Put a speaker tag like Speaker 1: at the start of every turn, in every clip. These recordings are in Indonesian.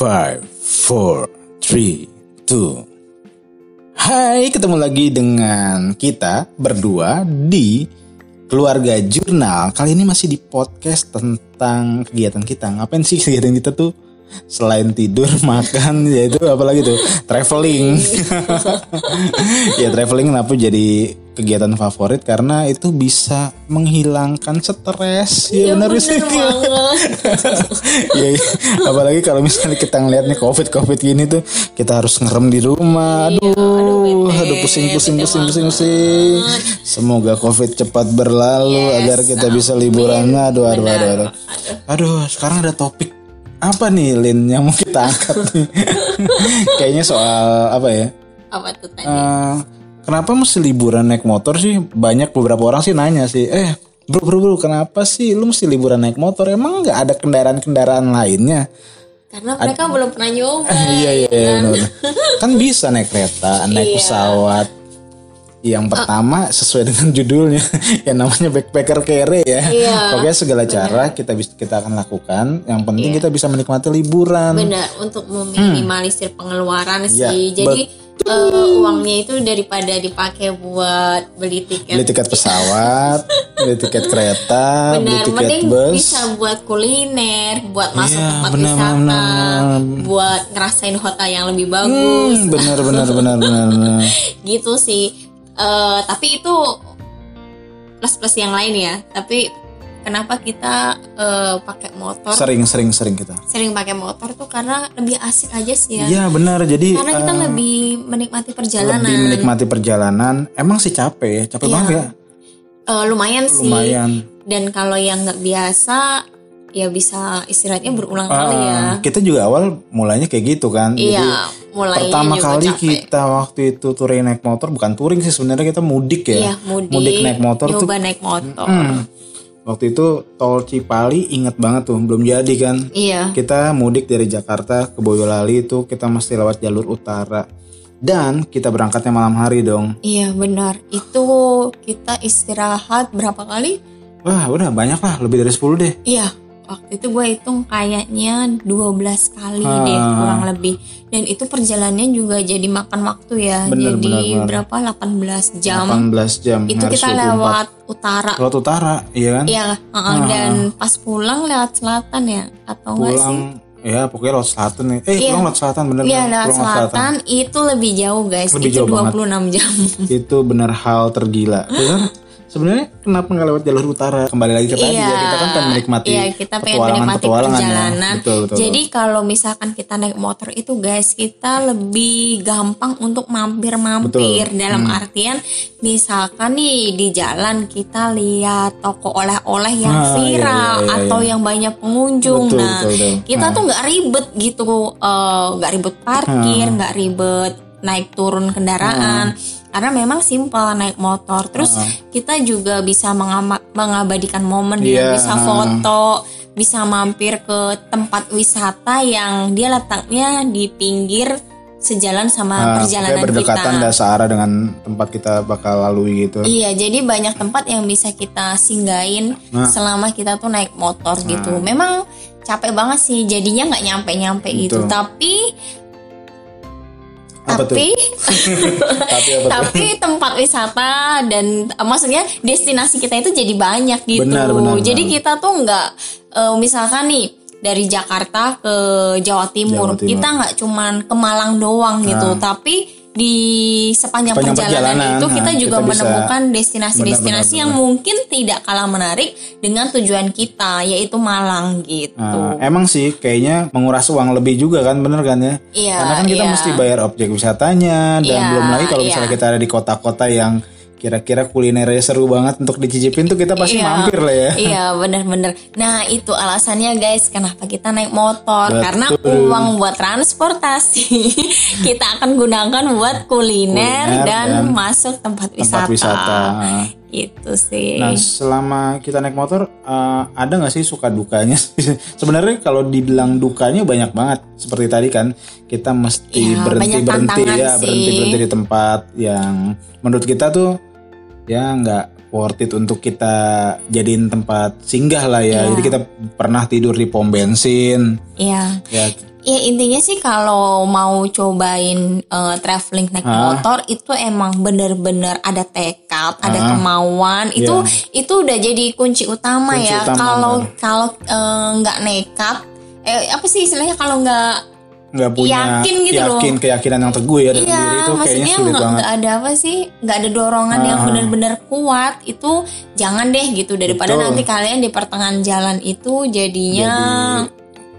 Speaker 1: Five, four, three, two. Hai, ketemu lagi dengan kita berdua di Keluarga Jurnal. Kali ini masih di podcast tentang kegiatan kita. Ngapain sih kegiatan kita tuh? Selain tidur, makan, yaitu apalagi tuh traveling. ya traveling kenapa jadi kegiatan favorit karena itu bisa menghilangkan stres. Ya,
Speaker 2: Iya,
Speaker 1: benar sih. ya, apalagi kalau misalnya kita ngeliat nih covid covid gini tuh kita harus ngerem di rumah. Aduh
Speaker 2: Iya, aduh,
Speaker 1: aduh,
Speaker 2: bete,
Speaker 1: pusing pusing pusing pusing pusing. Semoga covid cepat berlalu
Speaker 2: Yes,
Speaker 1: agar kita bisa liburan. Aduh aduh aduh aduh. Aduh sekarang ada topik apa nih Lin yang mau kita angkat nih? Kayaknya soal apa ya?
Speaker 2: Apa tuh tadi?
Speaker 1: Eh, kenapa mesti liburan naik motor sih? Banyak beberapa orang sih nanya sih, eh bro bro bro kenapa sih lu mesti liburan naik motor? Emang nggak ada kendaraan-kendaraan lainnya?
Speaker 2: Karena mereka belum pernah nyoba.
Speaker 1: iya iya iya bener. Kan bisa naik kereta, naik
Speaker 2: Iya.
Speaker 1: pesawat. Yang pertama sesuai dengan judulnya, yang namanya backpacker kere ya.
Speaker 2: Iya,
Speaker 1: Pokoknya segala cara kita bisa kita akan lakukan. Yang penting kita bisa menikmati liburan.
Speaker 2: Benar, untuk meminimalisir pengeluaran
Speaker 1: Iya,
Speaker 2: sih. Jadi eh, uangnya itu daripada dipakai buat beli tiket.
Speaker 1: Beli tiket pesawat, beli tiket kereta, beli
Speaker 2: Benar,
Speaker 1: tiket
Speaker 2: mending
Speaker 1: bus.
Speaker 2: bisa buat kuliner, buat masuk
Speaker 1: Iya,
Speaker 2: tempat
Speaker 1: benar,
Speaker 2: wisata,
Speaker 1: benar.
Speaker 2: buat ngerasain hotel yang lebih bagus,
Speaker 1: Hmm, benar benar benar benar. benar.
Speaker 2: gitu sih. Eh, tapi itu plus plus yang lain ya. Tapi kenapa kita eh, pakai motor?
Speaker 1: Sering sering sering kita.
Speaker 2: Sering pakai motor tuh karena lebih asik aja sih ya.
Speaker 1: Iya benar. Jadi
Speaker 2: Karena kita
Speaker 1: eh,
Speaker 2: lebih menikmati perjalanan.
Speaker 1: lebih menikmati perjalanan. Emang sih capek ya, capek
Speaker 2: Iya.
Speaker 1: banget ya.
Speaker 2: Eh, lumayan sih.
Speaker 1: Lumayan.
Speaker 2: Dan kalau yang nggak biasa, ya bisa istirahatnya berulang kali
Speaker 1: Eh,
Speaker 2: ya.
Speaker 1: Kita juga awal mulainya kayak gitu kan. Jadi
Speaker 2: Iya, mulainya
Speaker 1: pertama kali
Speaker 2: capek.
Speaker 1: kita waktu itu touring naik motor, bukan touring sih sebenarnya kita mudik ya.
Speaker 2: Iya, mudik,
Speaker 1: naik motor tuh.
Speaker 2: nyoba naik motor.
Speaker 1: Hmm. Waktu itu tol Cipali inget banget tuh, belum jadi kan.
Speaker 2: Iya,
Speaker 1: Kita mudik dari Jakarta ke Boyolali itu kita mesti lewat jalur utara. Dan kita berangkatnya malam hari dong.
Speaker 2: iya benar. Itu kita istirahat berapa kali?
Speaker 1: Wah udah banyak lah, lebih dari 10 deh.
Speaker 2: Iya, waktu itu gue hitung kayaknya 12 kali
Speaker 1: Ah.
Speaker 2: deh kurang lebih. Dan itu perjalanannya juga jadi makan waktu ya.
Speaker 1: Bener,
Speaker 2: jadi
Speaker 1: bener, bener.
Speaker 2: berapa? 18 jam.
Speaker 1: 18 jam.
Speaker 2: Itu kita
Speaker 1: 24.
Speaker 2: lewat utara.
Speaker 1: Lewat utara, iya kan?
Speaker 2: Iya, uh-uh, dan pas pulang lewat selatan ya atau enggak sih?
Speaker 1: Pulang, ya pokoknya lewat selatan nih. Eh
Speaker 2: Iya.
Speaker 1: pulang lewat selatan bener
Speaker 2: Iya,
Speaker 1: kan?
Speaker 2: lewat
Speaker 1: Pulang
Speaker 2: selatan itu lebih jauh guys.
Speaker 1: Lebih
Speaker 2: itu
Speaker 1: jauh banget.
Speaker 2: 26 jam.
Speaker 1: Itu bener hal tergila. Bener? Sebenarnya kenapa nggak lewat jalur utara? Kembali lagi ke tadi ya, kita kan pengen menikmati
Speaker 2: Iya, kita pengen menikmati
Speaker 1: petualangan ya.
Speaker 2: perjalanan.
Speaker 1: Betul, betul.
Speaker 2: Jadi kalau misalkan kita naik motor itu guys, kita lebih gampang untuk mampir-mampir
Speaker 1: Betul.
Speaker 2: dalam
Speaker 1: Hmm.
Speaker 2: artian misalkan nih di jalan kita lihat toko oleh-oleh yang
Speaker 1: Ah, iya,
Speaker 2: viral
Speaker 1: iya, iya,
Speaker 2: atau
Speaker 1: iya.
Speaker 2: yang banyak pengunjung.
Speaker 1: Betul,
Speaker 2: nah,
Speaker 1: betul, betul.
Speaker 2: kita
Speaker 1: Ah.
Speaker 2: tuh nggak ribet gitu, eh, nggak ribet parkir,
Speaker 1: Ah.
Speaker 2: nggak ribet naik turun kendaraan. Karena memang simpel naik motor. Terus kita juga bisa mengabadikan momen
Speaker 1: Iya,
Speaker 2: ya, bisa foto, bisa mampir ke tempat wisata yang dia letaknya di pinggir sejalan sama
Speaker 1: Nah,
Speaker 2: perjalanan
Speaker 1: berdekatan
Speaker 2: kita.
Speaker 1: dan searah dengan tempat kita bakal lalui gitu.
Speaker 2: Iya, jadi banyak tempat yang bisa kita singgahin
Speaker 1: Nah.
Speaker 2: selama kita tuh naik motor gitu. Memang capek banget sih, jadinya nggak nyampe-nyampe gitu. Tapi
Speaker 1: Apa
Speaker 2: tapi
Speaker 1: Tapi apa
Speaker 2: tapi tempat wisata dan eh, maksudnya destinasi kita itu jadi banyak gitu.
Speaker 1: Benar, benar,
Speaker 2: jadi
Speaker 1: benar.
Speaker 2: kita tuh nggak eh, misalkan nih dari Jakarta ke Jawa Timur,
Speaker 1: Jawa Timur.
Speaker 2: kita nggak cuman ke Malang doang gitu, tapi di sepanjang,
Speaker 1: Sepanjang
Speaker 2: perjalanan,
Speaker 1: perjalanan,
Speaker 2: itu kita juga
Speaker 1: kita
Speaker 2: menemukan destinasi-destinasi yang
Speaker 1: benar,
Speaker 2: mungkin tidak kalah menarik dengan tujuan kita yaitu Malang gitu.
Speaker 1: Nah, emang sih kayaknya menguras uang lebih juga kan bener kan ya?
Speaker 2: Iya,
Speaker 1: Karena kan kita
Speaker 2: iya.
Speaker 1: mesti bayar objek wisatanya dan
Speaker 2: Iya,
Speaker 1: belum lagi kalau
Speaker 2: iya.
Speaker 1: misalnya kita ada di kota-kota yang kira-kira kulinernya seru banget untuk dicicipin tuh kita pasti
Speaker 2: Iya.
Speaker 1: mampir lah ya.
Speaker 2: Iya bener-bener Nah itu alasannya guys Kenapa kita naik motor
Speaker 1: Betul.
Speaker 2: Karena uang buat transportasi Kita akan gunakan buat kuliner,
Speaker 1: Kuliner
Speaker 2: dan,
Speaker 1: dan
Speaker 2: masuk tempat
Speaker 1: Tempat
Speaker 2: wisata,
Speaker 1: wisata.
Speaker 2: Itu sih
Speaker 1: Nah selama kita naik motor eh, ada nggak sih suka dukanya? Sebenarnya kalau dibilang dukanya banyak banget. Seperti tadi kan kita mesti
Speaker 2: Iya,
Speaker 1: berhenti berhenti ya
Speaker 2: sih.
Speaker 1: berhenti berhenti di tempat yang menurut kita tuh ya nggak worth it untuk kita jadiin tempat singgah lah ya.
Speaker 2: Iya.
Speaker 1: Jadi kita pernah tidur di pom bensin.
Speaker 2: Iya
Speaker 1: Ya
Speaker 2: Ya intinya sih kalau mau cobain eh, traveling naik
Speaker 1: Ah.
Speaker 2: motor itu emang bener-bener ada tekad, ada
Speaker 1: Ah.
Speaker 2: kemauan. Itu
Speaker 1: Iya.
Speaker 2: itu udah jadi kunci utama
Speaker 1: Kunci
Speaker 2: ya. Kalau kalau eh, nggak nekat, eh apa sih istilahnya kalau nggak
Speaker 1: nggak punya
Speaker 2: Yakin gitu loh.
Speaker 1: yakin keyakinan yang teguh ya dari
Speaker 2: Iya,
Speaker 1: diri itu kayaknya
Speaker 2: maksudnya
Speaker 1: sulit
Speaker 2: nggak
Speaker 1: banget.
Speaker 2: nggak ada apa sih, nggak ada dorongan yang
Speaker 1: Ah.
Speaker 2: benar-benar kuat. Itu jangan deh gitu daripada
Speaker 1: Betul.
Speaker 2: nanti kalian di pertengahan jalan itu jadinya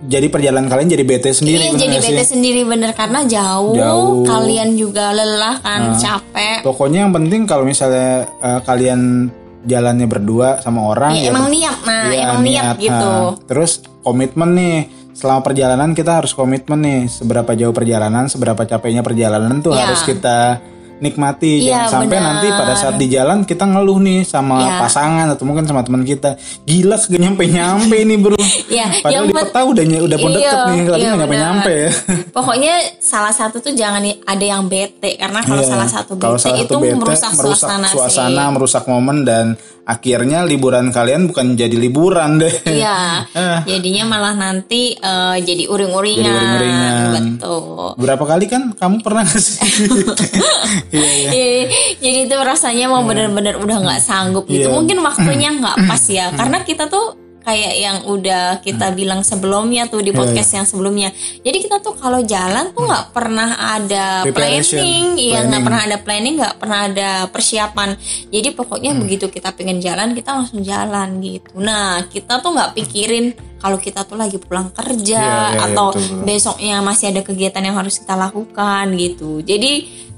Speaker 1: Jadi perjalanan kalian jadi bete sendiri
Speaker 2: iya jadi
Speaker 1: sih?
Speaker 2: bete sendiri bener karena jauh,
Speaker 1: Jauh.
Speaker 2: kalian juga lelah kan,
Speaker 1: Ah.
Speaker 2: capek.
Speaker 1: Pokoknya yang penting kalau misalnya eh, kalian jalannya berdua sama orang
Speaker 2: Ya, emang niat, nah
Speaker 1: Iya,
Speaker 2: emang niat, gitu.
Speaker 1: ah. Terus komitmen nih selama perjalanan kita harus komitmen nih seberapa jauh perjalanan, seberapa capeknya perjalanan tuh
Speaker 2: Iya.
Speaker 1: harus kita nikmati.
Speaker 2: Iya,
Speaker 1: Jangan sampai nanti pada saat di jalan kita ngeluh nih sama
Speaker 2: Iya.
Speaker 1: pasangan atau mungkin sama teman kita. Gila kagak nyampe nyampe nih bro.
Speaker 2: Iya,
Speaker 1: Padahal di
Speaker 2: pet-
Speaker 1: peta udah udah pun
Speaker 2: Iya,
Speaker 1: deket nih, tapi
Speaker 2: iya,
Speaker 1: nggak nyampe nyampe ya.
Speaker 2: Pokoknya salah satu tuh jangan ada yang bete karena kalau
Speaker 1: Iya.
Speaker 2: salah satu bete
Speaker 1: salah
Speaker 2: itu
Speaker 1: satu bete,
Speaker 2: merusak, suasana,
Speaker 1: suasana,
Speaker 2: sih.
Speaker 1: merusak momen dan akhirnya liburan kalian bukan jadi liburan deh.
Speaker 2: Iya,
Speaker 1: Ah.
Speaker 2: jadinya malah nanti eh, jadi uring-uringan.
Speaker 1: Jadi uring-uringan.
Speaker 2: Betul.
Speaker 1: Berapa kali kan kamu pernah sih? Iya, iya.
Speaker 2: Iya, jadi itu rasanya mau bener-bener udah nggak sanggup gitu.
Speaker 1: Iya.
Speaker 2: Mungkin waktunya nggak pas ya, karena kita tuh kayak yang udah kita bilang sebelumnya tuh di
Speaker 1: Iya,
Speaker 2: podcast yang sebelumnya. Jadi kita tuh kalau jalan tuh nggak pernah ada planning, iya nggak pernah ada planning, nggak pernah ada persiapan. Jadi pokoknya
Speaker 1: Hmm.
Speaker 2: begitu kita pengen jalan, kita langsung jalan gitu. Nah, kita tuh nggak pikirin kalau kita tuh lagi pulang kerja
Speaker 1: Iya, iya, iya,
Speaker 2: atau
Speaker 1: betul, betul.
Speaker 2: besoknya masih ada kegiatan yang harus kita lakukan gitu. Jadi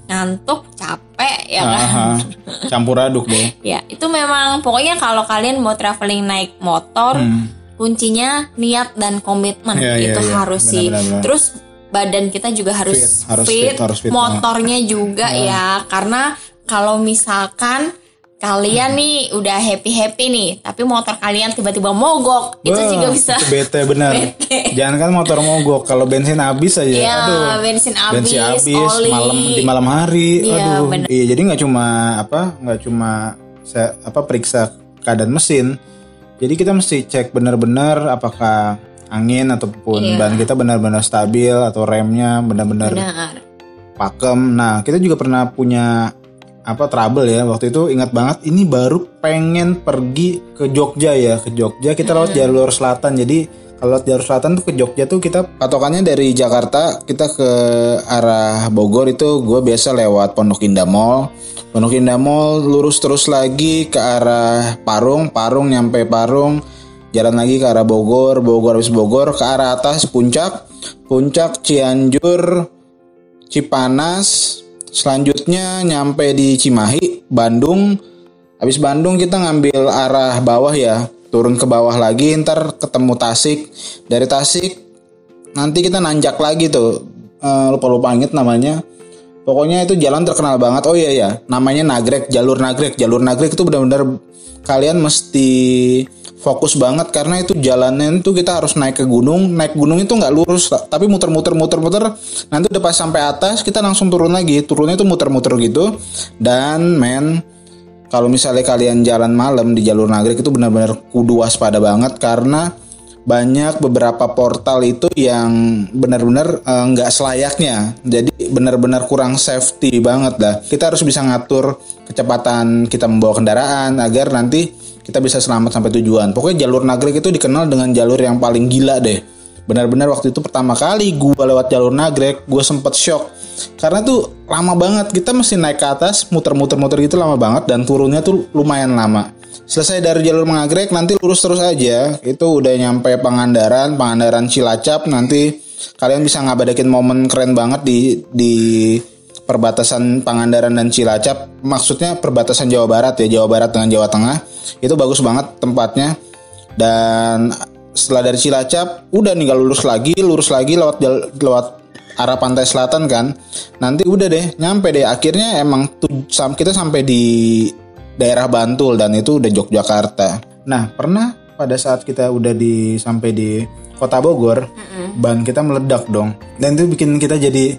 Speaker 2: ngantuk, capek ya kan.
Speaker 1: Aha, campur aduk deh.
Speaker 2: Ya, itu memang pokoknya kalau kalian mau traveling naik motor,
Speaker 1: Hmm.
Speaker 2: kuncinya niat dan komitmen
Speaker 1: iya,
Speaker 2: itu
Speaker 1: iya.
Speaker 2: harus
Speaker 1: Benar,
Speaker 2: sih.
Speaker 1: benar, benar.
Speaker 2: Terus badan kita juga harus
Speaker 1: Fit, harus
Speaker 2: fit,
Speaker 1: fit, harus fit
Speaker 2: motornya juga ya, karena kalau misalkan kalian
Speaker 1: Hmm.
Speaker 2: nih udah happy happy nih, tapi motor kalian tiba-tiba mogok, itu
Speaker 1: Wah,
Speaker 2: juga bisa.
Speaker 1: itu bete benar.
Speaker 2: Bete.
Speaker 1: Jangan kan motor mogok kalau bensin habis aja.
Speaker 2: Iya,
Speaker 1: Aduh.
Speaker 2: bensin habis,
Speaker 1: bensin habis
Speaker 2: oli.
Speaker 1: malam di malam hari.
Speaker 2: Iya,
Speaker 1: Aduh.
Speaker 2: benar.
Speaker 1: Iya, jadi nggak cuma apa, nggak cuma se- apa periksa keadaan mesin. Jadi kita mesti cek benar-benar apakah angin ataupun
Speaker 2: Iya.
Speaker 1: ban kita benar-benar stabil atau remnya benar-benar
Speaker 2: Benar.
Speaker 1: pakem. Nah, kita juga pernah punya apa trouble ya. Waktu itu ingat banget ini baru pengen pergi ke Jogja ya. Ke Jogja kita lewat jalur selatan. Jadi kalau lewat jalur selatan tuh ke Jogja tuh kita patokannya dari Jakarta kita ke arah Bogor itu gue biasa lewat Pondok Indah Mall. Pondok Indah Mall lurus terus lagi ke arah Parung. Parung nyampe Parung. Jalan lagi ke arah Bogor. Bogor habis Bogor ke arah atas Puncak. Puncak Cianjur Cipanas, selanjutnya nyampe di Cimahi, Bandung. Habis Bandung kita ngambil arah bawah ya, turun ke bawah lagi, ntar ketemu Tasik. Dari Tasik nanti kita nanjak lagi tuh, Eh, lupa-lupa inget namanya. Pokoknya itu jalan terkenal banget. Oh iya ya, namanya Nagrek, jalur Nagrek. Jalur Nagrek itu benar-benar kalian mesti fokus banget karena itu jalannya itu kita harus naik ke gunung. Naik gunung itu nggak lurus, tapi muter-muter muter-muter. Nanti udah pas sampai atas kita langsung turun lagi. Turunnya itu muter-muter gitu. Dan men kalau misalnya kalian jalan malam di jalur Nagrek itu benar-benar kudu waspada banget karena banyak beberapa portal itu yang benar-benar eh, nggak selayaknya jadi benar-benar kurang safety banget lah kita harus bisa ngatur kecepatan kita membawa kendaraan agar nanti kita bisa selamat sampai tujuan. Pokoknya jalur Nagrek itu dikenal dengan jalur yang paling gila deh. Benar-benar waktu itu pertama kali gua lewat jalur Nagrek gue sempet shock. Karena tuh lama banget kita mesti naik ke atas muter-muter-muter gitu lama banget dan turunnya tuh lumayan lama. Selesai dari jalur Nagrek nanti lurus terus aja. Itu udah nyampe Pangandaran Pangandaran Cilacap nanti kalian bisa ngabadakin momen keren banget di di perbatasan Pangandaran dan Cilacap maksudnya perbatasan Jawa Barat ya Jawa Barat dengan Jawa Tengah itu bagus banget tempatnya. Dan setelah dari Cilacap udah nih lurus lagi lurus lagi lewat lewat arah pantai selatan kan. Nanti udah deh nyampe deh. Akhirnya emang kita sampai di daerah Bantul dan itu udah Yogyakarta. Nah pernah pada saat kita udah di sampai di kota Bogor ban kita meledak dong. Dan itu bikin kita jadi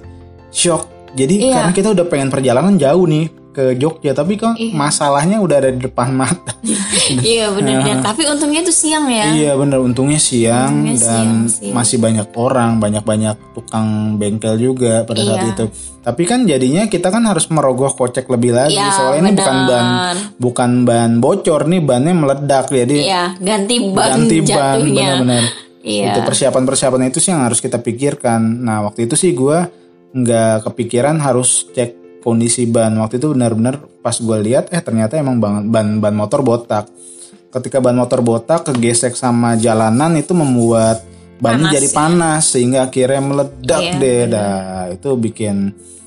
Speaker 1: shock jadi
Speaker 2: Iya.
Speaker 1: karena kita udah pengen perjalanan jauh nih ke Jogja tapi kan
Speaker 2: Iya.
Speaker 1: masalahnya udah ada di depan mata.
Speaker 2: Iya benar-benar tapi untungnya tuh siang ya.
Speaker 1: Iya bener. Untungnya siang
Speaker 2: Untungnya
Speaker 1: dan
Speaker 2: siang sih.
Speaker 1: masih banyak orang banyak-banyak tukang bengkel juga pada saat
Speaker 2: Iya.
Speaker 1: itu. Tapi kan jadinya kita kan harus merogoh kocek lebih lagi.
Speaker 2: Iya,
Speaker 1: soalnya ini bukan
Speaker 2: benar.
Speaker 1: ban bukan ban bocor nih bannya meledak. Jadi
Speaker 2: iya ganti ban
Speaker 1: ganti ban benar-benar.
Speaker 2: Iya.
Speaker 1: Itu persiapan-persiapan itu sih yang harus kita pikirkan. Nah waktu itu sih gua nggak kepikiran harus cek kondisi ban. Waktu itu benar-benar pas gua lihat eh ternyata emang ban ban, ban motor botak. Ketika ban motor botak kegesek sama jalanan itu membuat bannya
Speaker 2: Panas
Speaker 1: jadi
Speaker 2: ya.
Speaker 1: panas sehingga akhirnya meledak
Speaker 2: Iya,
Speaker 1: deh. dah itu bikin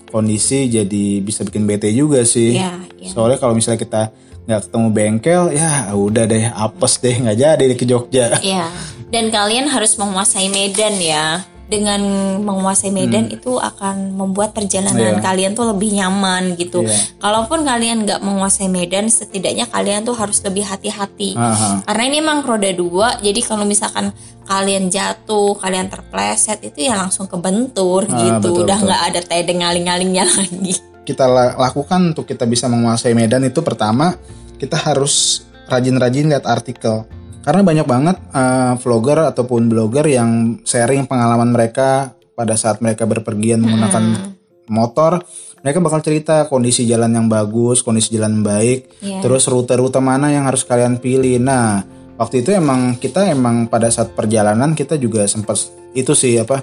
Speaker 1: kondisi jadi bisa bikin bete juga sih.
Speaker 2: Iya iya.
Speaker 1: Soalnya kalau misalnya kita nggak ketemu bengkel ya udah deh apes deh nggak jadi deh ke Jogja.
Speaker 2: Iya, dan kalian harus menguasai medan ya. Dengan menguasai medan itu akan membuat
Speaker 1: Hmm.
Speaker 2: perjalanan
Speaker 1: Iya.
Speaker 2: kalian tuh lebih nyaman gitu.
Speaker 1: Iya.
Speaker 2: Kalaupun kalian nggak menguasai medan, setidaknya kalian tuh harus lebih hati-hati.
Speaker 1: Aha.
Speaker 2: Karena ini emang roda dua, jadi kalau misalkan kalian jatuh, kalian terpleset itu ya langsung kebentur
Speaker 1: betul,
Speaker 2: gitu. Udah
Speaker 1: betul.
Speaker 2: nggak ada tedeng ngaling-ngalingnya lagi.
Speaker 1: kita la- lakukan untuk kita bisa menguasai medan itu pertama kita harus rajin-rajin lihat artikel karena banyak banget eh, vlogger ataupun blogger yang sharing pengalaman mereka pada saat mereka berpergian menggunakan motor mereka bakal cerita kondisi jalan yang bagus kondisi jalan baik
Speaker 2: Iya.
Speaker 1: terus rute-rute mana yang harus kalian pilih nah waktu itu emang kita emang pada saat perjalanan kita juga sempat itu sih apa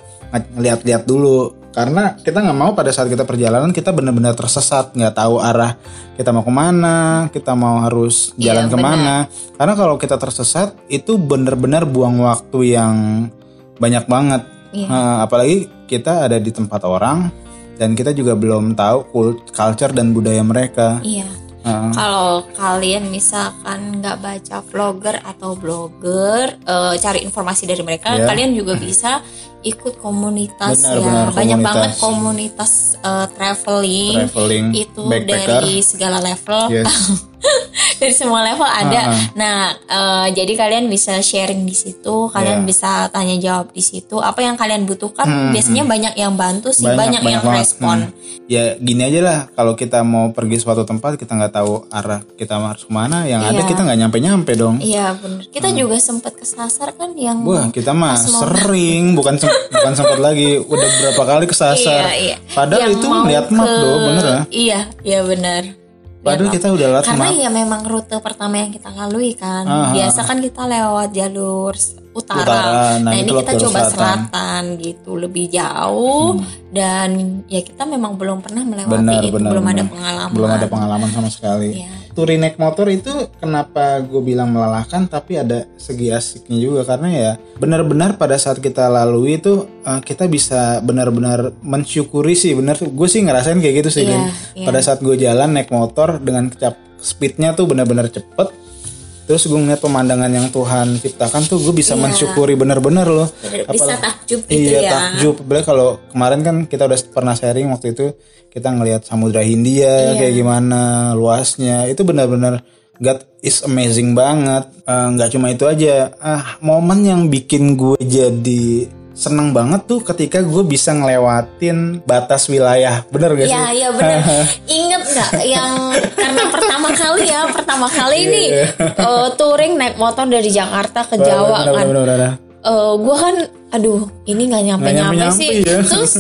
Speaker 1: lihat-lihat dulu karena kita nggak mau pada saat kita perjalanan kita benar-benar tersesat. Nggak tahu arah kita mau ke mana kita mau harus
Speaker 2: Iya,
Speaker 1: jalan ke mana. Karena kalau kita tersesat itu benar-benar buang waktu yang banyak banget.
Speaker 2: Iya.
Speaker 1: Eh, apalagi kita ada di tempat orang dan kita juga belum tahu cul- culture dan budaya mereka.
Speaker 2: Iya.
Speaker 1: Eh,
Speaker 2: Kalau kalian misalkan nggak baca vlogger atau blogger, eh, cari informasi dari mereka,
Speaker 1: Ya.
Speaker 2: kalian juga bisa ikut komunitas
Speaker 1: Benar,
Speaker 2: ya.
Speaker 1: benar,
Speaker 2: Banyak
Speaker 1: komunitas.
Speaker 2: banget komunitas eh, traveling,
Speaker 1: traveling
Speaker 2: itu dari segala level,
Speaker 1: yes
Speaker 2: dari semua level ada.
Speaker 1: Ah, ah.
Speaker 2: Nah, eh, jadi kalian bisa sharing di situ, kalian
Speaker 1: Ya.
Speaker 2: bisa tanya jawab di situ. Apa yang kalian butuhkan,
Speaker 1: Hmm,
Speaker 2: biasanya banyak yang bantu sih, banyak, yang
Speaker 1: banget.
Speaker 2: respon.
Speaker 1: Hmm. Ya gini aja lah, kalau kita mau pergi suatu tempat kita nggak tahu arah kita harus ke mana, yang ada
Speaker 2: Iya.
Speaker 1: kita nggak nyampe-nyampe dong.
Speaker 2: Iya benar. Kita juga sempat kesasar kan yang
Speaker 1: Hmm. Wah kita mah sering, bukan sem- bukan sempat lagi, udah berapa kali kesasar.
Speaker 2: Iya, iya.
Speaker 1: Padahal
Speaker 2: Yang
Speaker 1: itu
Speaker 2: mau
Speaker 1: lihat map
Speaker 2: ke-
Speaker 1: loh, bener ya.
Speaker 2: Iya, iya benar.
Speaker 1: Padahal
Speaker 2: Lihat
Speaker 1: kita udah
Speaker 2: map. Karena ya memang rute pertama yang kita lalui kan.
Speaker 1: Ah,
Speaker 2: Biasa kan kita lewat jalur utara.
Speaker 1: Utara, nah,
Speaker 2: Nah, ini kita coba
Speaker 1: selatan.
Speaker 2: selatan. gitu, lebih jauh dan ya kita memang belum pernah melewati
Speaker 1: Benar,
Speaker 2: itu,
Speaker 1: benar,
Speaker 2: belum ada
Speaker 1: benar.
Speaker 2: pengalaman.
Speaker 1: Belum ada pengalaman sama sekali.
Speaker 2: Iya.
Speaker 1: Touring naik motor itu kenapa gue bilang melelahkan tapi ada segi asiknya juga karena ya benar-benar pada saat kita lalui itu eh, kita bisa benar-benar mensyukuri sih benar gue sih ngerasain kayak gitu sih Lin.
Speaker 2: iya.
Speaker 1: pada saat gue jalan naik motor dengan kecap speednya tuh benar-benar cepet terus gue ngeliat pemandangan yang Tuhan ciptakan tuh gue bisa
Speaker 2: Iya.
Speaker 1: mensyukuri benar-benar loh
Speaker 2: Bisa takjub gitu
Speaker 1: iya
Speaker 2: ya.
Speaker 1: takjub apalagi kalau kemarin kan kita udah pernah sharing waktu itu kita ngelihat Samudra Hindia
Speaker 2: Iya.
Speaker 1: kayak gimana luasnya itu benar-benar God is amazing banget Eh, nggak cuma itu aja ah momen yang bikin gue jadi seneng banget tuh ketika gue bisa ngelewatin batas wilayah bener gak sih
Speaker 2: Iya iya benar. Ingat nggak yang karena pertama kali ya pertama kali ini eh, touring naik motor dari Jakarta ke Jawa
Speaker 1: Bener,
Speaker 2: kan.
Speaker 1: bener, bener, bener.
Speaker 2: gue kan aduh ini nggak nyampe nyampe
Speaker 1: nyampe-nyampe
Speaker 2: sih
Speaker 1: ya.
Speaker 2: terus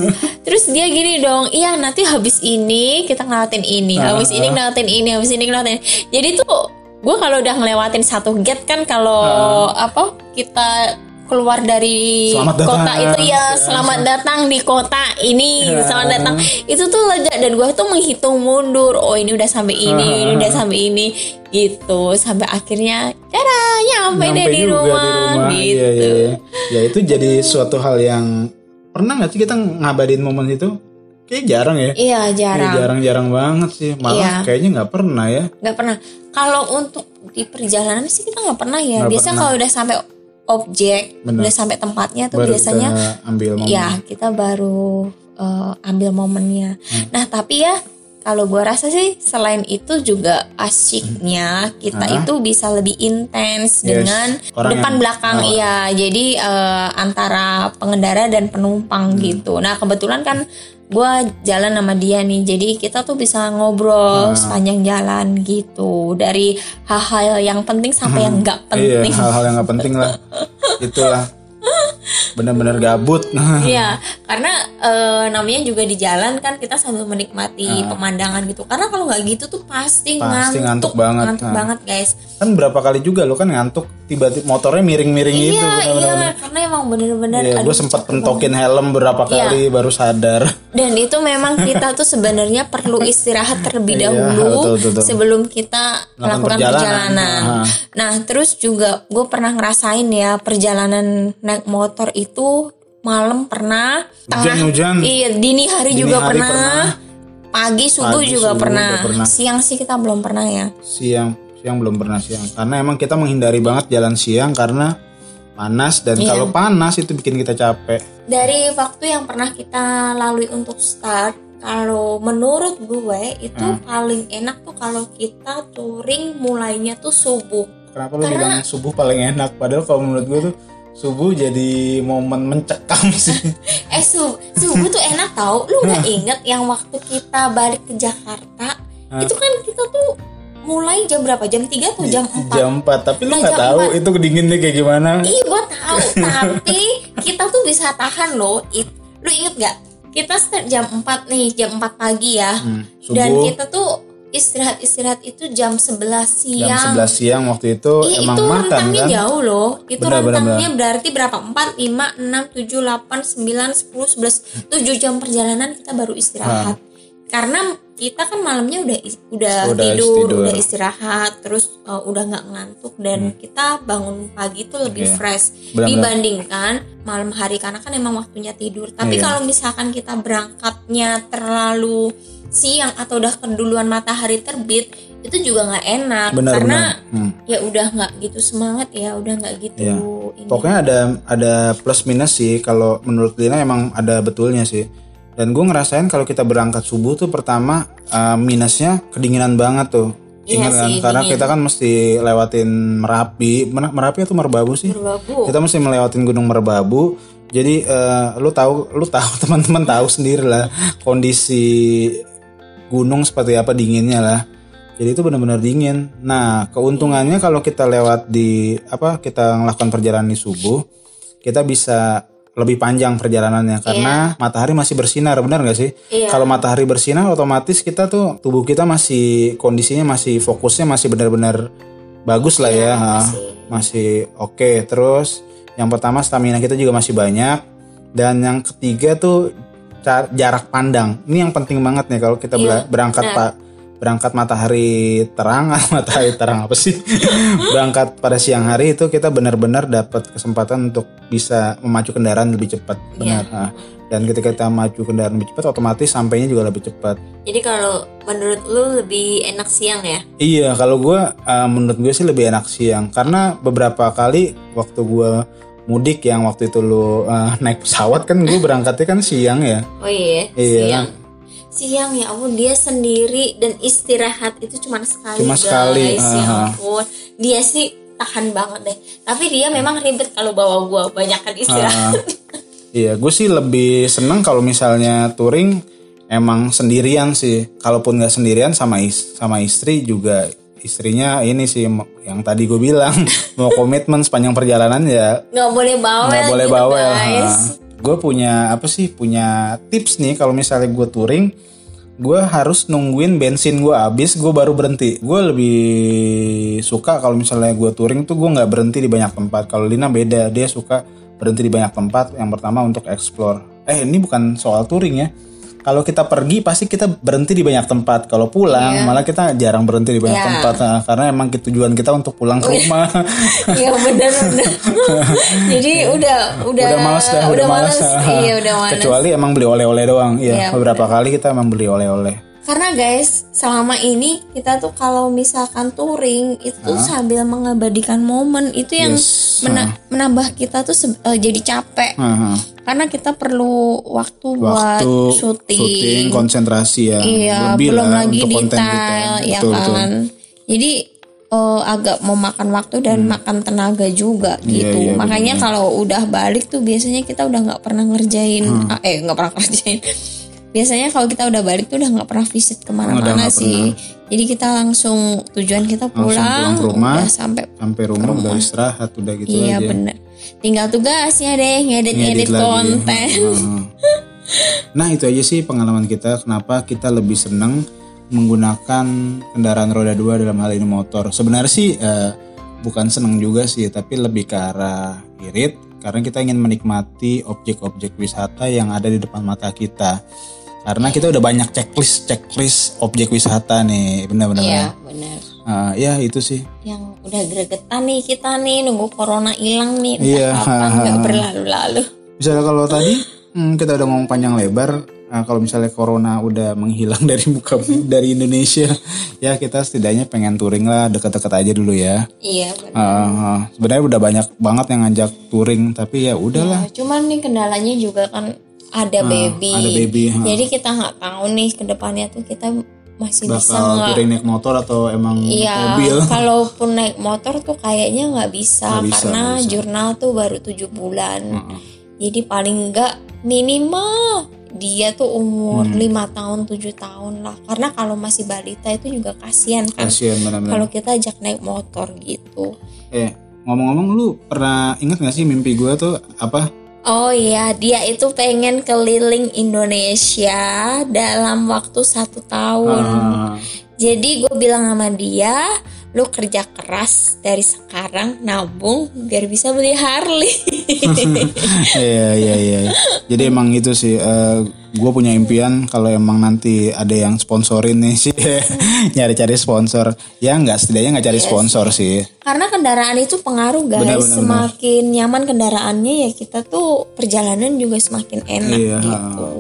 Speaker 2: terus dia gini dong iya nanti habis ini kita ngelatin ini
Speaker 1: Ah,
Speaker 2: habis ini ngelatin ini habis ini ngelatin jadi tuh gue kalau udah ngelewatin satu gate kan kalau apa kita keluar dari.
Speaker 1: Selamat datang.
Speaker 2: kota itu ya
Speaker 1: Ya.
Speaker 2: selamat datang di kota ini
Speaker 1: Ya.
Speaker 2: selamat datang itu tuh lega dan gue tuh menghitung mundur oh ini udah sampai ini ini udah sampai ini gitu sampai akhirnya cara nyampe, deh di
Speaker 1: juga
Speaker 2: rumah, gitu
Speaker 1: Iya, iya, iya. Ya itu jadi suatu hal yang pernah nggak sih kita ngabadin momen itu? Kayak jarang ya.
Speaker 2: Iya jarang,
Speaker 1: jarang-jarang banget sih. Malah
Speaker 2: Iya.
Speaker 1: kayaknya nggak pernah ya.
Speaker 2: nggak pernah. Kalau untuk di perjalanan sih kita nggak pernah ya.
Speaker 1: Nggak
Speaker 2: Biasa
Speaker 1: pernah.
Speaker 2: kalau udah sampai objek,
Speaker 1: Benar.
Speaker 2: udah sampai tempatnya tuh
Speaker 1: Baru
Speaker 2: biasanya
Speaker 1: kita ambil momen.
Speaker 2: ya kita baru eh, ambil momennya.
Speaker 1: Hmm.
Speaker 2: Nah tapi ya kalau gua rasa sih selain itu juga asyiknya kita
Speaker 1: Ah.
Speaker 2: itu bisa lebih intens
Speaker 1: Yes.
Speaker 2: dengan
Speaker 1: Orang
Speaker 2: depan
Speaker 1: yang-
Speaker 2: belakang
Speaker 1: oh.
Speaker 2: iya. Jadi eh, antara pengendara dan penumpang
Speaker 1: Hmm.
Speaker 2: gitu. Nah kebetulan kan gue jalan sama dia nih jadi kita tuh bisa ngobrol
Speaker 1: Nah.
Speaker 2: sepanjang jalan gitu dari hal-hal yang penting sampai yang nggak
Speaker 1: Iya,
Speaker 2: penting
Speaker 1: hal-hal yang nggak penting lah. Itulah benar-benar gabut.
Speaker 2: Iya, karena eh, namanya juga di jalan kan kita sambil menikmati pemandangan gitu. Karena kalau nggak gitu tuh pasti.
Speaker 1: Pasti ngantuk
Speaker 2: ngantuk,
Speaker 1: banget.
Speaker 2: ngantuk
Speaker 1: Nah.
Speaker 2: banget guys.
Speaker 1: kan berapa kali juga lo kan ngantuk tiba-tiba motornya miring-miring gitu.
Speaker 2: Iya, iya,
Speaker 1: benar-benar.
Speaker 2: karena emang bener-bener.
Speaker 1: Iya, gue sempat pentokin helm berapa
Speaker 2: Iya.
Speaker 1: kali baru sadar.
Speaker 2: Dan itu memang kita tuh sebenarnya perlu istirahat terlebih
Speaker 1: Iya,
Speaker 2: dahulu
Speaker 1: betul, betul, betul.
Speaker 2: sebelum kita
Speaker 1: Melakukan
Speaker 2: melakukan
Speaker 1: perjalanan.
Speaker 2: perjalanan.
Speaker 1: Ah.
Speaker 2: Nah, terus juga gue pernah ngerasain ya perjalanan naik motor itu malam pernah, tengah
Speaker 1: Hujan-hujan.
Speaker 2: iya dini hari
Speaker 1: Dini
Speaker 2: juga
Speaker 1: hari
Speaker 2: pernah,
Speaker 1: pernah.
Speaker 2: pagi subuh
Speaker 1: Pagi,
Speaker 2: juga
Speaker 1: subuh
Speaker 2: pernah.
Speaker 1: pernah.
Speaker 2: siang sih kita belum pernah ya.
Speaker 1: Siang, siang belum pernah siang. Karena emang kita menghindari banget jalan siang karena panas dan
Speaker 2: Iya.
Speaker 1: kalau panas itu bikin kita capek.
Speaker 2: Dari waktu yang pernah kita lalui untuk start, kalau menurut gue itu
Speaker 1: Hmm.
Speaker 2: paling enak tuh kalau kita touring mulainya tuh subuh.
Speaker 1: Kenapa lu bilang subuh paling enak? Padahal kalau menurut gue tuh subuh jadi momen mencekam sih.
Speaker 2: Eh su- subuh tuh enak tau. Lu nggak inget yang waktu kita balik ke Jakarta, itu kan kita tuh mulai jam berapa? Jam 3 atau jam 4?
Speaker 1: Jam 4, tapi lu
Speaker 2: Nah,
Speaker 1: nggak
Speaker 2: jam
Speaker 1: tahu
Speaker 2: 4.
Speaker 1: itu kedinginnya kayak gimana.
Speaker 2: Iya gue tahu, tapi kita tuh bisa tahan loh. It- lu inget gak? Kita start jam 4 nih, jam 4 pagi ya.
Speaker 1: Hmm,
Speaker 2: Dan
Speaker 1: subuh
Speaker 2: kita tuh istirahat-istirahat itu jam 11
Speaker 1: jam
Speaker 2: siang.
Speaker 1: 11 siang waktu itu
Speaker 2: Ih,
Speaker 1: emang
Speaker 2: itu
Speaker 1: makan
Speaker 2: rentangnya
Speaker 1: kan?
Speaker 2: jauh loh. Itu
Speaker 1: Benar, benar,
Speaker 2: rentangnya berarti berapa? 4, 5, 6, 7, 8, 9, 10, 11, 7 jam perjalanan kita baru istirahat. Karena kita kan malamnya udah udah,
Speaker 1: Udah
Speaker 2: tidur,
Speaker 1: tidur.
Speaker 2: udah istirahat, terus uh, udah nggak ngantuk dan kita bangun pagi itu lebih
Speaker 1: Oke.
Speaker 2: fresh
Speaker 1: Benar-benar.
Speaker 2: dibandingkan malam hari karena kan emang waktunya tidur. Tapi
Speaker 1: Iya.
Speaker 2: kalau misalkan kita berangkatnya terlalu siang atau udah keduluan matahari terbit itu juga nggak enak
Speaker 1: Benar,
Speaker 2: karena
Speaker 1: benar. Hmm.
Speaker 2: ya udah nggak gitu semangat ya udah nggak gitu
Speaker 1: Iya.
Speaker 2: ini.
Speaker 1: Pokoknya ada ada plus minus sih kalau menurut Lina emang ada betulnya sih. Dan gue ngerasain kalau kita berangkat subuh tuh pertama uh, minusnya kedinginan banget tuh.
Speaker 2: Iya
Speaker 1: Ingat kan? Karena
Speaker 2: dingin.
Speaker 1: kita kan mesti lewatin Merapi, Mer- Merapi atau Merbabu sih?
Speaker 2: Berlabu.
Speaker 1: Kita mesti melewatin Gunung Merbabu. Jadi eh, lu tahu, lu tahu teman-teman tahu sendiri lah kondisi gunung seperti apa dinginnya lah. Jadi itu benar-benar dingin. Nah, keuntungannya kalau kita lewat di apa kita melakukan perjalanan di subuh, kita bisa lebih panjang perjalanannya karena matahari masih bersinar, benar nggak sih?
Speaker 2: Iya.
Speaker 1: Kalau matahari bersinar, otomatis kita tuh tubuh kita masih kondisinya masih fokusnya masih benar-benar bagus lah ya, ha.
Speaker 2: masih.
Speaker 1: masih oke. Terus yang pertama stamina kita juga masih banyak dan yang ketiga tuh jarak pandang. Ini yang penting banget nih kalau kita bela-
Speaker 2: Iya,
Speaker 1: berangkat
Speaker 2: benar.
Speaker 1: pak berangkat matahari terang matahari terang apa sih berangkat pada siang hari itu kita benar-benar dapat kesempatan untuk bisa memacu kendaraan lebih cepat
Speaker 2: Iya.
Speaker 1: benar Nah, dan ketika kita maju kendaraan lebih cepat otomatis sampainya juga lebih cepat
Speaker 2: Jadi kalau menurut lu lebih enak siang ya?
Speaker 1: iya kalau gue menurut gue sih lebih enak siang karena beberapa kali waktu gue mudik yang waktu itu lu eh, naik pesawat kan gue berangkatnya kan siang ya
Speaker 2: Oh iya,
Speaker 1: Iya.
Speaker 2: siang. Siang ya ampun dia sendiri dan istirahat itu cuma sekali
Speaker 1: Cuma
Speaker 2: guys.
Speaker 1: sekali,
Speaker 2: Ya
Speaker 1: aha.
Speaker 2: ampun. Dia sih tahan banget deh. Tapi dia memang ribet kalau bawa gua banyakan istirahat.
Speaker 1: Ah, iya, gue sih lebih seneng kalau misalnya touring emang sendirian sih. Kalaupun nggak sendirian sama is sama istri juga istrinya ini sih yang tadi gue bilang mau komitmen sepanjang perjalanan ya
Speaker 2: nggak boleh bawel
Speaker 1: nggak boleh
Speaker 2: gitu
Speaker 1: bawel.
Speaker 2: guys.
Speaker 1: Gue punya apa sih punya tips nih kalau misalnya gue touring gue harus nungguin bensin gue habis gue baru berhenti. Gue lebih suka kalau misalnya gue touring tuh gue nggak berhenti di banyak tempat. Kalau Lina beda dia suka berhenti di banyak tempat yang pertama untuk explore. Eh ini bukan soal touring ya kalau kita pergi pasti kita berhenti di banyak tempat kalau pulang malah kita jarang berhenti di banyak
Speaker 2: Iya.
Speaker 1: tempat Nah, karena emang tujuan kita untuk pulang ke rumah
Speaker 2: Iya benar benar. Jadi udah udah
Speaker 1: udah males dah, udah, males.
Speaker 2: Iya udah males.
Speaker 1: Kecuali emang beli oleh-oleh doang. Iya,
Speaker 2: Iya,
Speaker 1: beberapa kali kita emang beli oleh-oleh.
Speaker 2: Karena guys, selama ini kita tuh kalau misalkan touring itu sambil mengabadikan momen itu yang
Speaker 1: Yes.
Speaker 2: mena- menambah kita tuh eh, jadi capek.
Speaker 1: Heeh.
Speaker 2: Karena kita perlu waktu, buat
Speaker 1: Waktu
Speaker 2: syuting.
Speaker 1: konsentrasi ya.
Speaker 2: Iya,
Speaker 1: Lebih
Speaker 2: belum
Speaker 1: lah
Speaker 2: lagi
Speaker 1: untuk konten
Speaker 2: detail
Speaker 1: kita.
Speaker 2: ya
Speaker 1: Betul, betul.
Speaker 2: kan. Jadi eh, agak memakan waktu dan makan tenaga juga
Speaker 1: Hmm. Iya,
Speaker 2: gitu.
Speaker 1: iya,
Speaker 2: Makanya kalau udah balik tuh biasanya kita udah nggak pernah ngerjain
Speaker 1: Hmm.
Speaker 2: eh nggak pernah ngerjain. Biasanya kalau kita udah balik tuh udah nggak pernah visit ke
Speaker 1: mana-mana
Speaker 2: sih jadi kita langsung tujuan kita
Speaker 1: pulang
Speaker 2: pulang,
Speaker 1: ke rumah.
Speaker 2: udah sampai
Speaker 1: Sampai rumah, udah istirahat udah gitu
Speaker 2: iya
Speaker 1: aja.
Speaker 2: bener tinggal tugasnya deh
Speaker 1: Ngedit lagi.
Speaker 2: konten.
Speaker 1: Nah itu aja sih pengalaman kita kenapa kita lebih seneng menggunakan kendaraan roda dua dalam hal ini motor. Sebenarnya sih eh, bukan seneng juga sih tapi lebih ke arah irit karena kita ingin menikmati objek-objek wisata yang ada di depan mata kita. Karena kita udah banyak checklist checklist objek wisata nih benar-benar.
Speaker 2: iya bener
Speaker 1: Eh, ya itu sih.
Speaker 2: yang udah gregetan nih kita nih nunggu corona hilang nih
Speaker 1: Iya,
Speaker 2: kapan
Speaker 1: hahaha.
Speaker 2: nggak berlalu-lalu
Speaker 1: Misalnya kalau tadi hmm, kita udah ngomong panjang lebar, nah, kalau misalnya corona udah menghilang dari muka dari Indonesia, ya kita setidaknya pengen touring lah deket-deket aja dulu ya.
Speaker 2: iya bener
Speaker 1: Ah, ah. sebenarnya udah banyak banget yang ngajak touring, tapi ya udahlah.
Speaker 2: Ya, cuman nih kendalanya juga kan ada baby.
Speaker 1: Ah, ada baby, ha.
Speaker 2: Jadi kita nggak tahu nih ke depannya tuh kita masih bisa
Speaker 1: Bakal
Speaker 2: nggak.
Speaker 1: touring naik motor atau emang
Speaker 2: Iya,
Speaker 1: mobil?
Speaker 2: kalaupun naik motor tuh kayaknya nggak bisa
Speaker 1: Nggak bisa,
Speaker 2: karena
Speaker 1: nggak bisa.
Speaker 2: jurnal tuh baru tujuh bulan.
Speaker 1: Heeh.
Speaker 2: Jadi paling nggak minimal dia tuh umur
Speaker 1: Hmm.
Speaker 2: lima tahun tujuh tahun lah. Karena kalau masih balita itu juga kasihan kan.
Speaker 1: Kasian benar-benar.
Speaker 2: Kalau kita ajak naik motor gitu.
Speaker 1: Eh ngomong-ngomong lu pernah ingat gak sih mimpi gue tuh apa?
Speaker 2: Oh iya, dia itu pengen keliling Indonesia dalam waktu satu tahun.
Speaker 1: Ah,
Speaker 2: Jadi gue bilang sama dia, lu kerja keras dari sekarang nabung biar bisa beli Harley.
Speaker 1: Iya iya iya. Jadi emang itu sih. Gue punya impian kalau emang nanti ada yang sponsorin nih sih nyari-cari sponsor. Ya nggak setidaknya nggak cari sponsor sih.
Speaker 2: Karena kendaraan itu pengaruh guys.
Speaker 1: Benar, benar,
Speaker 2: semakin nyaman kendaraannya ya kita tuh perjalanan juga semakin enak
Speaker 1: Iya.
Speaker 2: gitu.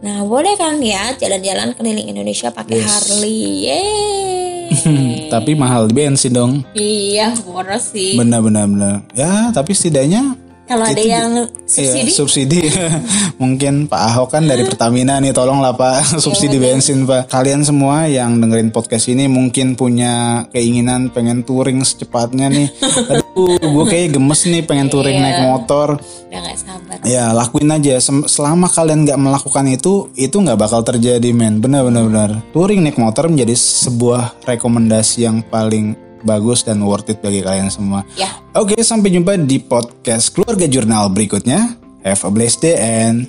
Speaker 2: Nah boleh kan ya jalan-jalan keliling Indonesia pakai
Speaker 1: Yes.
Speaker 2: Harley. Yeay.
Speaker 1: Tapi mahal di bensin dong.
Speaker 2: iya boros sih.
Speaker 1: Benar benar benar. Ya tapi setidaknya
Speaker 2: Kalau ada
Speaker 1: Itu
Speaker 2: yang
Speaker 1: Iya,
Speaker 2: subsidi,
Speaker 1: subsidi. Mungkin Pak Ahok kan dari Pertamina nih tolonglah Pak subsidi bensin Pak. Kalian semua yang dengerin podcast ini mungkin punya keinginan pengen touring secepatnya nih. Aduh, gue kayak gemes nih pengen touring
Speaker 2: Iya.
Speaker 1: naik motor.
Speaker 2: udah gak sabar.
Speaker 1: Ya lakuin aja. Selama kalian nggak melakukan itu, itu nggak bakal terjadi men. Benar benar benar. Touring naik motor menjadi sebuah rekomendasi yang paling bagus dan worth it bagi kalian semua.
Speaker 2: Ya.
Speaker 1: Oke, sampai jumpa di podcast Keluarga Jurnal berikutnya. Have a blessed day and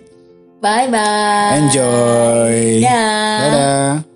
Speaker 2: Bye bye.
Speaker 1: enjoy.
Speaker 2: Dah.
Speaker 1: Dadah.